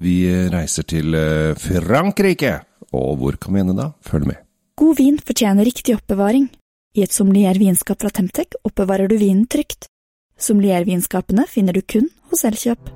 Vi reiser til eh, Frankrike. Og hvor kan vi ende da? Følg med. God vin fortjener riktig oppbevaring. I et sommelier-vinskap fra Temtec oppbevarer du vinen trygt. Sommelier-vinskapene finner du kun hos Elkjøp.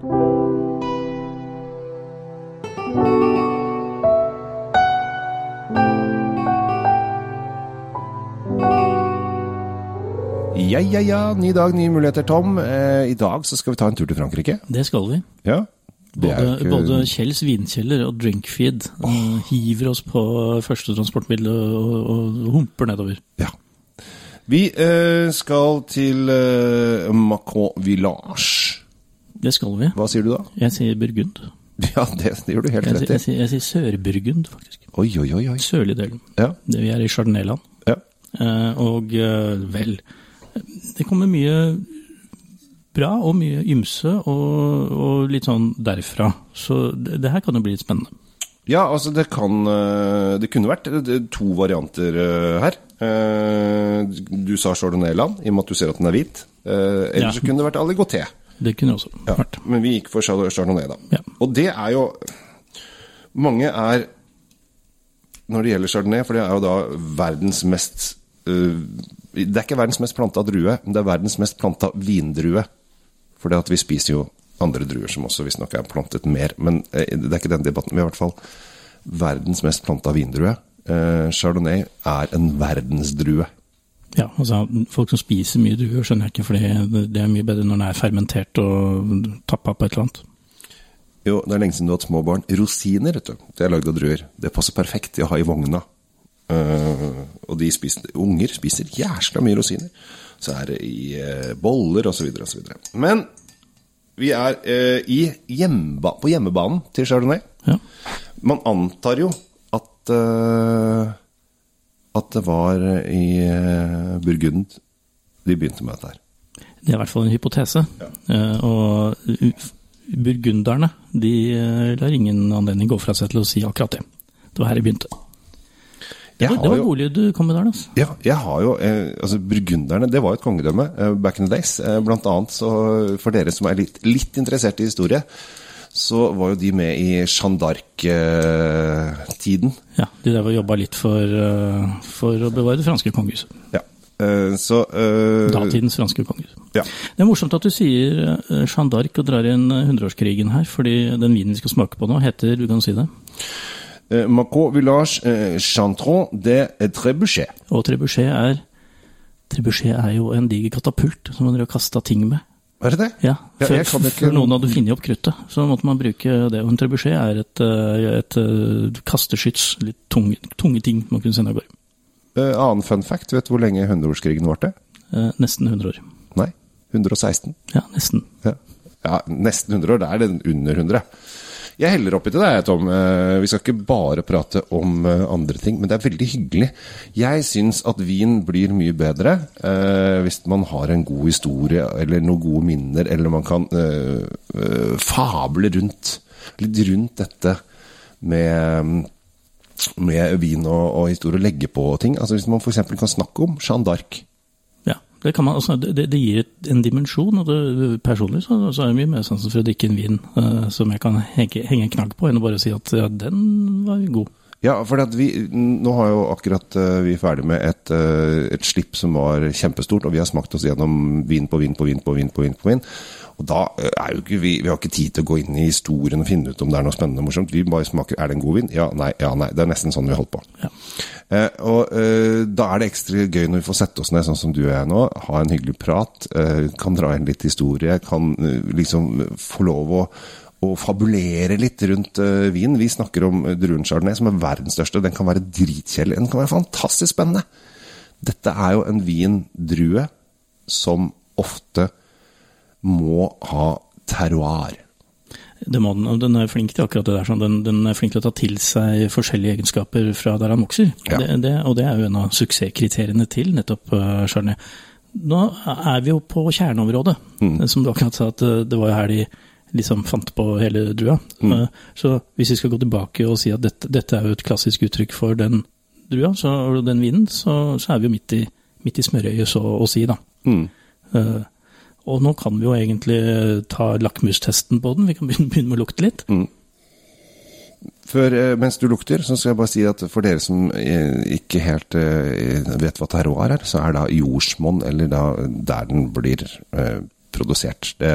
Ja, ja, ja. Ny dag, nye muligheter, Tom. Eh, I dag så skal vi ta en tur til Frankrike. Det skal vi. Ja. Både, ikke- både Kjells vinkjeller og Drinkfeed oh. hiver oss på første transportmiddel og, og, og humper nedover. Ja. Vi eh, skal til eh, Macron Village. Det skal vi. Hva sier du da? Jeg sier Burgund. Ja, det, det gjør du helt Jeg, rett i. jeg, jeg sier Sør-Burgund, faktisk. Oi, oi, oi. oi. Sørlig delen. Ja. Det vi er i Chardonnay-land. ja. Eh, og eh, vel Det kommer mye bra og mye ymse og, og litt sånn derfra. Så det, det her kan jo bli litt spennende. Ja, altså det kan eh, Det kunne vært eh, to varianter eh, her. Du sa Chardonnay-land, i og med at du ser at den er hvit. Eller Ja. så kunne det vært Aligoté. Det kunne også Ja, vært. men vi gikk for Chardonnay, da. Ja. Og det er jo Mange er Når det gjelder Chardonnay, for det er jo da verdens mest Det er ikke verdens mest planta drue, men det er verdens mest planta vindrue. For det at vi spiser jo andre druer som også visstnok er plantet mer. Men eh, det er ikke den debatten. Vi har i hvert fall verdens mest planta vindrue. Eh, Chardonnay er en verdensdrue. Ja, altså Folk som spiser mye druer, skjønner jeg ikke, for det er mye bedre når den er fermentert og tappa på et eller annet. Jo, det er lenge siden du har hatt små barn. Rosiner, vet du. Det er lagd av druer. Det passer perfekt til å ha i vogna. Eh, og de spiser, unger spiser jæsla mye rosiner. Så er det i eh, boller osv. osv. Men vi er eh, i hjemmeba på hjemmebanen til Chardonnay. Ja. Man antar jo at eh, at det var i eh, Burgund de begynte med dette her. Det er i hvert fall en hypotese. Eh, og burgunderne de eh, lar ingen anledning gå fra seg til å si akkurat det. Det var her det begynte. Det var, jo- godlyd du kom med der, altså. Ja, jeg har jo eh, Altså, burgunderne, det var jo et kongedømme eh, back in the days. Eh, blant annet så For dere som er litt, litt interessert i historie, så var jo de med i Jeanne d'Arc-tiden. Ja, De der var jobba litt for, eh, for å bevare det franske kongehuset. ja. Eh, så eh, Datidens franske kongehus. Ja. Det er morsomt at du sier Jeanne d'Arc og drar inn hundreårskrigen her, fordi den vinen vi skal smake på nå, heter Du kan si det. Eh, Macron Village eh, Chantron de Trebuchet. Og trebuchet er Trebuchet er jo en diger katapult som man har kasta ting med. Er det det? Ja, Ja, før, kan ikke- før noen hadde funnet opp kruttet, så måtte man bruke det. Og en trebuchet er et, et, et eh, kasteskyts, litt tunge, tunge ting man kunne sende av gårde. Uh, annen fun fact, vet du hvor lenge hundreårskrigen varte? Uh, Nesten 100 år. Nei, 116. Ja, nesten. Ja. ja, nesten 100 år. Det er det under 100. Jeg heller oppi til deg, Tom. Eh, Vi skal ikke bare prate om eh, andre ting, men det er veldig hyggelig. Jeg syns at vin blir mye bedre eh, hvis man har en god historie eller noen gode minner, eller man kan fable rundt litt rundt dette med med vin og, og historie, legge på ting. Altså Hvis man f.eks. kan snakke om Jeanne d'Arc. Det man. Altså, det, det gir en dimensjon, og det, personlig så, så er det mye mer sansen for å drikke en vin uh, som jeg kan henge, henge en knagg på, enn å bare si at ja, den var god. Ja, for at vi, nå har jo akkurat eh, vi er ferdig med et, eh, et slipp som var kjempestort, og vi har smakt oss gjennom vin på vin på vin på vin på vin. på vin. Og da eh, er jo ikke vi Vi har ikke tid til å gå inn i historien og finne ut om det er noe spennende og morsomt. Vi bare smaker Er det en god vin? Ja, nei, ja, nei. Det er nesten sånn vi holder på. Ja. Eh, og eh, da er det ekstra gøy når vi får sette oss ned sånn som du og jeg nå, ha en hyggelig prat, eh, kan dra inn litt historie, kan liksom få lov å, å fabulere litt rundt uh, vin. Vi snakker om uh, druen chardonnay, som er verdens største. Den kan være dritkjedelig, den kan være fantastisk spennende. Dette er jo en vindrue som ofte må ha terroir. Det må den, og den er flink til akkurat det der. Sånn. Den, den er flink til å ta til seg forskjellige egenskaper fra der han vokser. Ja. Det, det, og det er jo en av suksesskriteriene til nettopp uh, Chardonnay. Nå er vi jo på kjerneområdet, som du akkurat sa, at det var jo her de liksom fant på hele drua. Mm. så hvis vi skal gå tilbake og si at dette, dette er jo et klassisk uttrykk for den drua, så, og den vinen, så, så er vi jo midt i, midt i smørøyet, så å si, da. Mm. Uh, og nå kan vi jo egentlig ta lakmustesten på den. Vi kan begynne, med å lukte litt. Mm. Før, eh, mens du lukter, så skal jeg bare si at for dere som eh, ikke helt eh, vet hva terroir er, så er da jordsmonn, eller da der den blir eh, produsert. Det,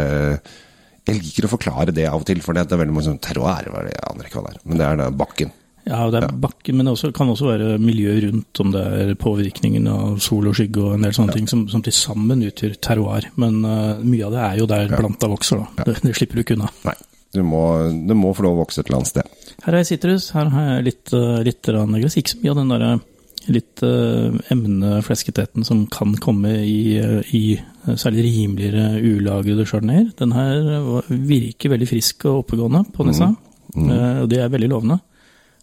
jeg liker å forklare det av og til, for det er veldig mange sånn terroir, er jeg aner ikke hva det er. Men det er da bakken. Ja, det er bakken, men det også, kan også være miljøet rundt, om det er påvirkningen av sol og skygge og en del sånne ting som, som til sammen utgjør terroir. Men uh, mye av det er jo der planta vokser, da. Det, det, slipper du ikke unna. Nei, du må, du må få lov å vokse et eller annet sted. Her har jeg sitrus, her har jeg litt, uh, litt gress. Ikke så mye av den derre litt uh, emneflesketheten som kan komme i, i særlig rimeligere ulagrede chardonnayer. Den her virker veldig frisk og oppegående på nesa, mm. Mm. og det er veldig lovende.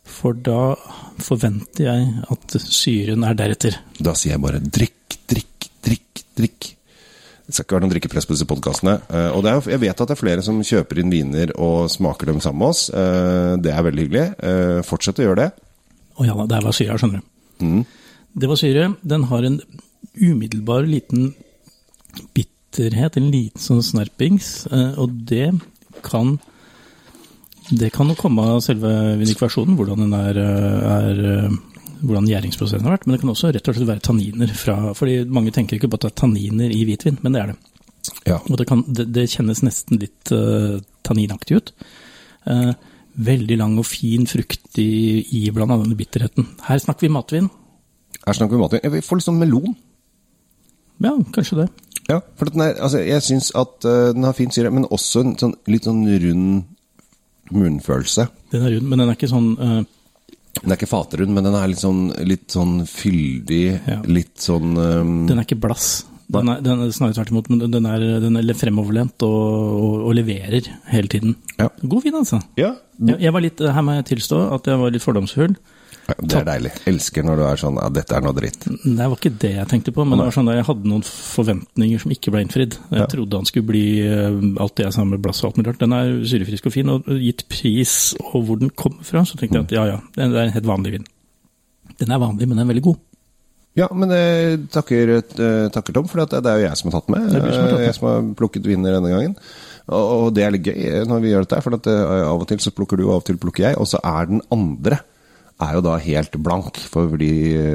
For da forventer jeg at syren er deretter. Da sier jeg bare drikk, drikk, drikk, drikk. Det skal ikke være noen drikkepress på disse podkastene. Eh, og er, jeg vet at det er flere som kjøper inn viner og smaker dem sammen med oss. Eh, det er veldig hyggelig. Eh, fortsett å gjøre det. Å ja, det er hva syra, skjønner du. Mm. Det var syre. Den har en umiddelbar liten bitterhet, en liten sånn snerpings, og det kan det kan jo komme av selve vinikversjonen, hvordan den er, er hvordan gjæringsprosessen har vært. Men det kan også rett og slett være tanniner fra fordi mange tenker ikke på at det er tanniner i hvitvin, men det er det. Ja. Og det, kan, det, det, kjennes nesten litt uh, tanninaktig ut. Uh, veldig lang og fin, fruktig iblanda denne bitterheten. Her snakker vi matvin. Her snakker vi matvin. Jeg får litt sånn melon. Ja, kanskje det. Ja, for er, altså, jeg syns at uh, den har fin syre, men også en sånn, litt sånn rund munnfølelse. Den er rund, men den er ikke sånn uh, Den er ikke faterund, men den er litt sånn, litt sånn fyldig, ja. litt sånn um, Den er ikke blass. Den er, den er snarere tvert imot, men den er, den er fremoverlent og, og, og, leverer hele tiden. Ja. God vin, altså. Ja. Jeg, jeg var litt, her må jeg tilstå at jeg var litt fordomsfull. Det er deilig. Elsker når du er sånn ja, dette er noe dritt. Det var ikke det jeg tenkte på, men det var sånn at jeg hadde noen forventninger som ikke ble innfridd. Jeg ja. trodde han skulle bli eh, alt det jeg sa med blass og alt mulig rart. Den er syrefrisk og fin, og gitt pris og hvor den kommer fra, så tenkte jeg at ja ja, det er en helt vanlig vin. Den er vanlig, men den er veldig god. Ja, men jeg takker, eh, takker Tom, for det er jo jeg som har tatt med. Som har tatt med. Jeg som har plukket vinner denne gangen. Og det er litt gøy når vi gjør dette, for at eh, av og til så plukker du, og av og til plukker jeg. Og så er den andre er jo da helt blank. Fordi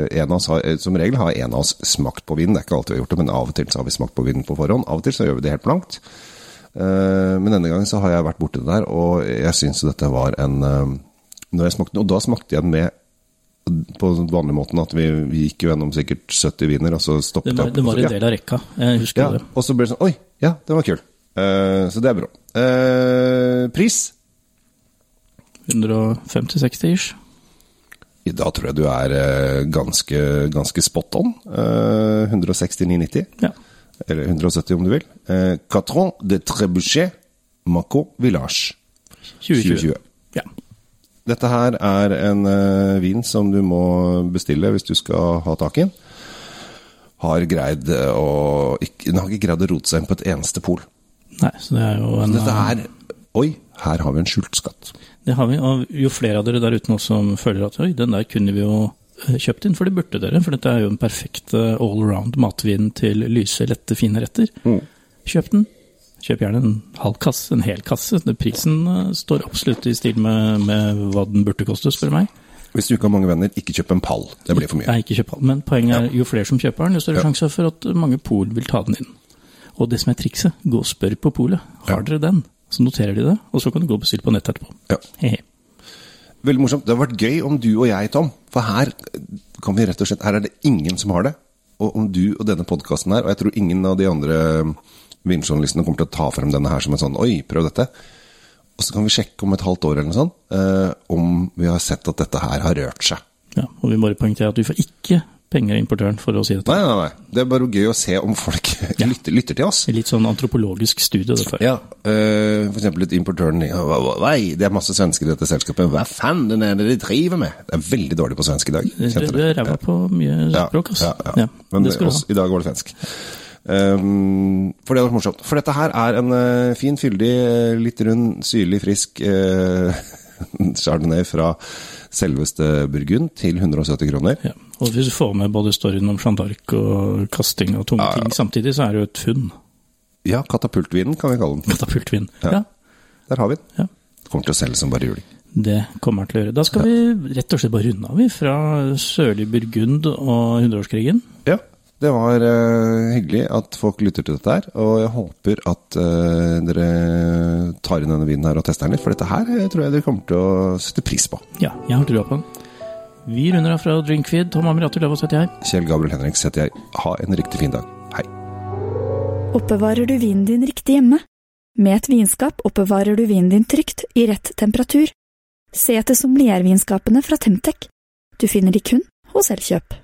en av oss har, som regel har en av oss smakt på vinen. Det er ikke alltid vi har gjort det, men av og til så har vi smakt på vinen på forhånd. Av og til så gjør vi det helt blankt. Eh, men denne gangen så har jeg vært borti det der, og jeg syns dette var en eh, når jeg smakte, Og da smakte jeg den med på vanlig måten at vi, vi gikk gjennom sikkert 70 viner, og så stoppet jeg. Det var en del av rekka, jeg husker ja, det. Og så ble det sånn Oi, ja, den var kul. Uh, så det er bra. Uh, pris? 150-60 ish. Da tror jeg du er eh, ganske, ganske spot on. 169,90. Ja. Eller 170 om du vil. Eh, Catron de Trebuchet Maco Village 2020. 2020. Ja. Dette her er en uh, vin som du må bestille hvis du skal ha tak i den. Har greid å ikke, Den har ikke greid å rote seg inn på et eneste pol. Nei, så det er jo en... Så dette her, Oi, her har vi en skjult skatt. Det har vi, og jo flere av dere der ute nå som føler at oi, den der kunne vi jo eh, kjøpt inn, for det burde dere. For dette er jo en perfekt all around matvin til lyse, lette, fine retter. Mm. Kjøp den. Kjøp gjerne en halv kasse, en hel kasse. Prisen eh, står absolutt i stil med, med hva den burde koste, spør meg. Hvis du ikke har mange venner, ikke kjøp en pall. Det blir for mye. Nei, ikke kjøp pall. Men poenget er jo flere som kjøper den, jo større ja. sjanse for at mange pol vil ta den inn. Og det som er trikset, gå og spør på polet. Har ja. dere den? Så noterer de det, og så kan du gå og bestille på nett etterpå. Ja. Hehe. Veldig morsomt. Det har vært gøy om du og jeg, Tom. For her kan vi rett og slett Her er det ingen som har det. Og om du og denne podkasten her, og jeg tror ingen av de andre vinjournalistene kommer til å ta frem denne her som en sånn Oi, prøv dette. Og så kan vi sjekke om et halvt år eller noe sånt eh, om vi har sett at dette her har rørt seg. Ja, og vi bare poengterer at vi får ikke penger av importøren for å si dette. Nei, nei, nei. Det er bare gøy å se om folk ja. lytter, lytter, til oss. Litt sånn antropologisk studie, dette. Ja, eh, for eksempel litt importøren Nei, det er masse svensker i dette selskapet. Hva faen er det de driver med? Det er veldig dårlig på svensk i dag. Det er ræva på mye språk, altså. Ja, ja. Men også, i dag var det svensk. Um, for det hadde vært morsomt. For dette her er en uh, fin, fyldig, litt rund, syrlig, frisk uh, chardonnay fra selveste Burgund til 170 kroner. Ja. Og hvis du får med både storyen om Jeanne d'Arc og kasting av tunge ja, ting samtidig, så er det jo et funn. Ja, katapultvinen kan vi kalle den. Katapultvin, ja. Der har vi den. Ja. Kommer til å selge som bare juling. Det kommer den til å gjøre. Da skal vi rett og slett bare runde av, vi, fra sørlig Burgund og hundreårskrigen. Det var uh, hyggelig at folk lytter til dette her. Og jeg håper at uh, dere tar inn denne vinen her og tester den litt, for dette her eh, tror jeg dere kommer til å sette pris på. Ja, jeg har trua på den. Vi runder av fra Drinkfeed. Tom Amirater Løvaas heter jeg. Kjell Gabriel Henriks heter jeg. Ha en riktig fin dag. Hei. Oppbevarer du vinen din riktig hjemme? Med et vinskap oppbevarer du vinen din trygt, i rett temperatur. Se etter sommeliervinskapene fra Temtec. Du finner de kun hos Elkjøp.